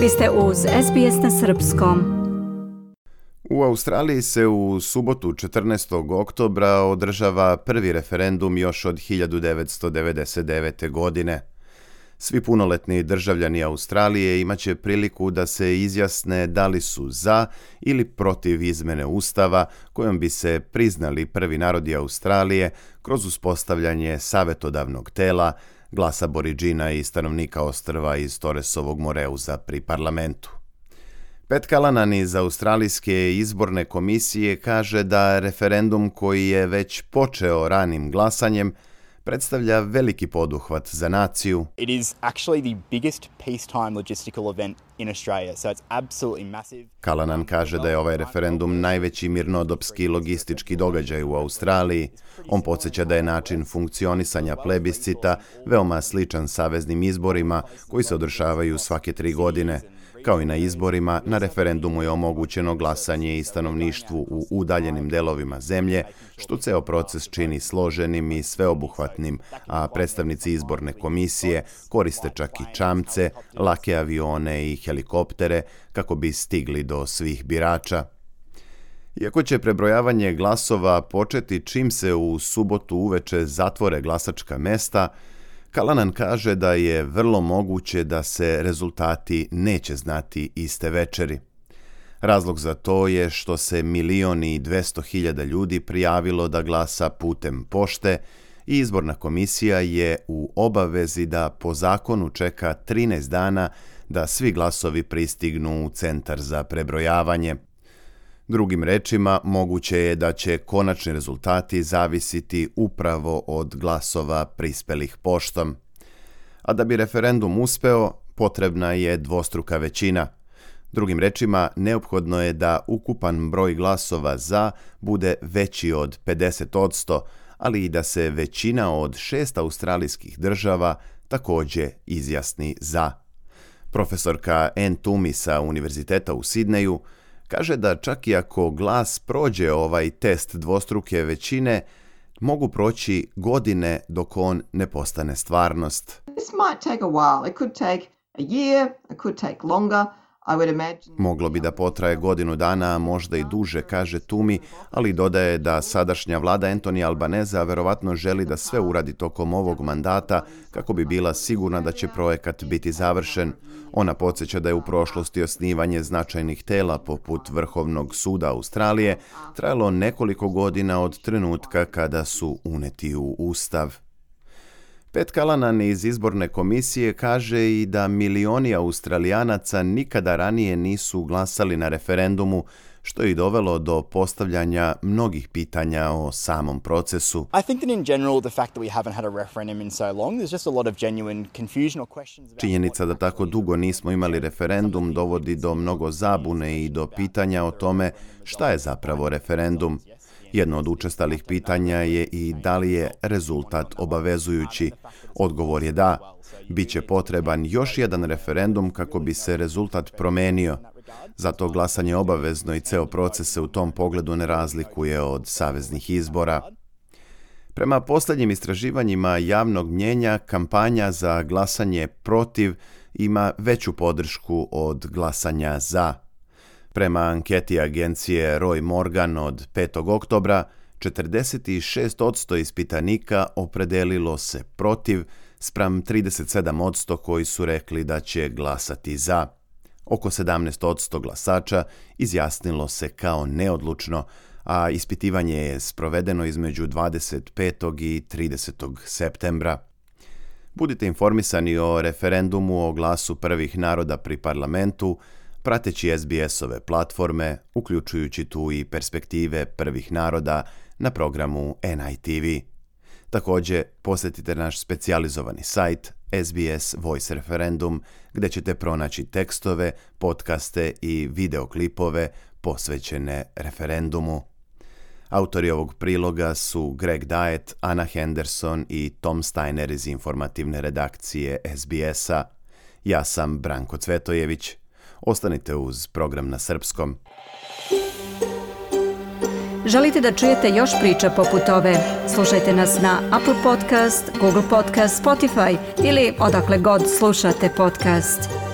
Vi ste uz SBS na Srpskom. U Australiji se u subotu 14. oktobra održava prvi referendum još od 1999. godine. Svi punoletni državljani Australije imaće priliku da se izjasne da li su za ili protiv izmene ustava kojom bi se priznali prvi narodi Australije kroz uspostavljanje savetodavnog tela glasa Boriđina i stanovnika ostrva iz Toresovog Moreuza pri parlamentu. Pet Kalanan iz Australijske izborne komisije kaže da referendum koji je već počeo ranim glasanjem predstavlja veliki poduhvat za naciju. It is actually the biggest peacetime logistical event in Australia, so it's absolutely massive. Kalanan kaže da je ovaj referendum najveći mirnodopski logistički događaj u Australiji. On podsjeća da je način funkcionisanja plebiscita veoma sličan saveznim izborima koji se održavaju svake tri godine. Kao i na izborima, na referendumu je omogućeno glasanje i stanovništvu u udaljenim delovima zemlje, što ceo proces čini složenim i sveobuhvatnim, a predstavnici izborne komisije koriste čak i čamce, lake avione i helikoptere kako bi stigli do svih birača. Iako će prebrojavanje glasova početi čim se u subotu uveče zatvore glasačka mesta, Kalanan kaže da je vrlo moguće da se rezultati neće znati iste večeri. Razlog za to je što se milioni i dvesto hiljada ljudi prijavilo da glasa putem pošte i izborna komisija je u obavezi da po zakonu čeka 13 dana da svi glasovi pristignu u centar za prebrojavanje. Drugim rečima, moguće je da će konačni rezultati zavisiti upravo od glasova prispelih poštom. A da bi referendum uspeo, potrebna je dvostruka većina. Drugim rečima, neophodno je da ukupan broj glasova za bude veći od 50%, ali i da se većina od šest australijskih država takođe izjasni za. Profesorka Ann Tumi sa Univerziteta u Sidneju Kaže da čak i ako glas prođe ovaj test dvostruke većine, mogu proći godine dok on ne postane stvarnost. This might take a while. It could take a year, it could take longer. Moglo bi da potraje godinu dana, a možda i duže, kaže Tumi, ali dodaje da sadašnja vlada Antonija Albaneza verovatno želi da sve uradi tokom ovog mandata kako bi bila sigurna da će projekat biti završen. Ona podsjeća da je u prošlosti osnivanje značajnih tela poput Vrhovnog suda Australije trajalo nekoliko godina od trenutka kada su uneti u Ustav. Pet Kalanan iz izborne komisije kaže i da milioni Australijanaca nikada ranije nisu glasali na referendumu, što je i dovelo do postavljanja mnogih pitanja o samom procesu. Činjenica da tako dugo nismo imali referendum dovodi do mnogo zabune i do pitanja o tome šta je zapravo referendum. Jedno od učestalih pitanja je i da li je rezultat obavezujući. Odgovor je da. Biće potreban još jedan referendum kako bi se rezultat promenio. Zato glasanje obavezno i ceo proces se u tom pogledu ne razlikuje od saveznih izbora. Prema poslednjim istraživanjima javnog mnjenja, kampanja za glasanje protiv ima veću podršku od glasanja za. Prema anketi agencije Roy Morgan od 5. oktobra, 46% ispitanika opredelilo se protiv, spram 37% koji su rekli da će glasati za. Oko 17% glasača izjasnilo se kao neodlučno, a ispitivanje je sprovedeno između 25. i 30. septembra. Budite informisani o referendumu o glasu prvih naroda pri parlamentu, prateći SBS-ove platforme, uključujući tu i perspektive prvih naroda na programu NITV. Takođe, posjetite naš specijalizovani sajt SBS Voice Referendum, gde ćete pronaći tekstove, podcaste i videoklipove posvećene referendumu. Autori ovog priloga su Greg Diet, Anna Henderson i Tom Steiner iz informativne redakcije SBS-a. Ja sam Branko Cvetojević. Ostanite uz program na srpskom. Želite da čujete još priča poput ove? Slušajte nas na Apple Podcast, Google Podcast, Spotify ili odakle god slušate podcast.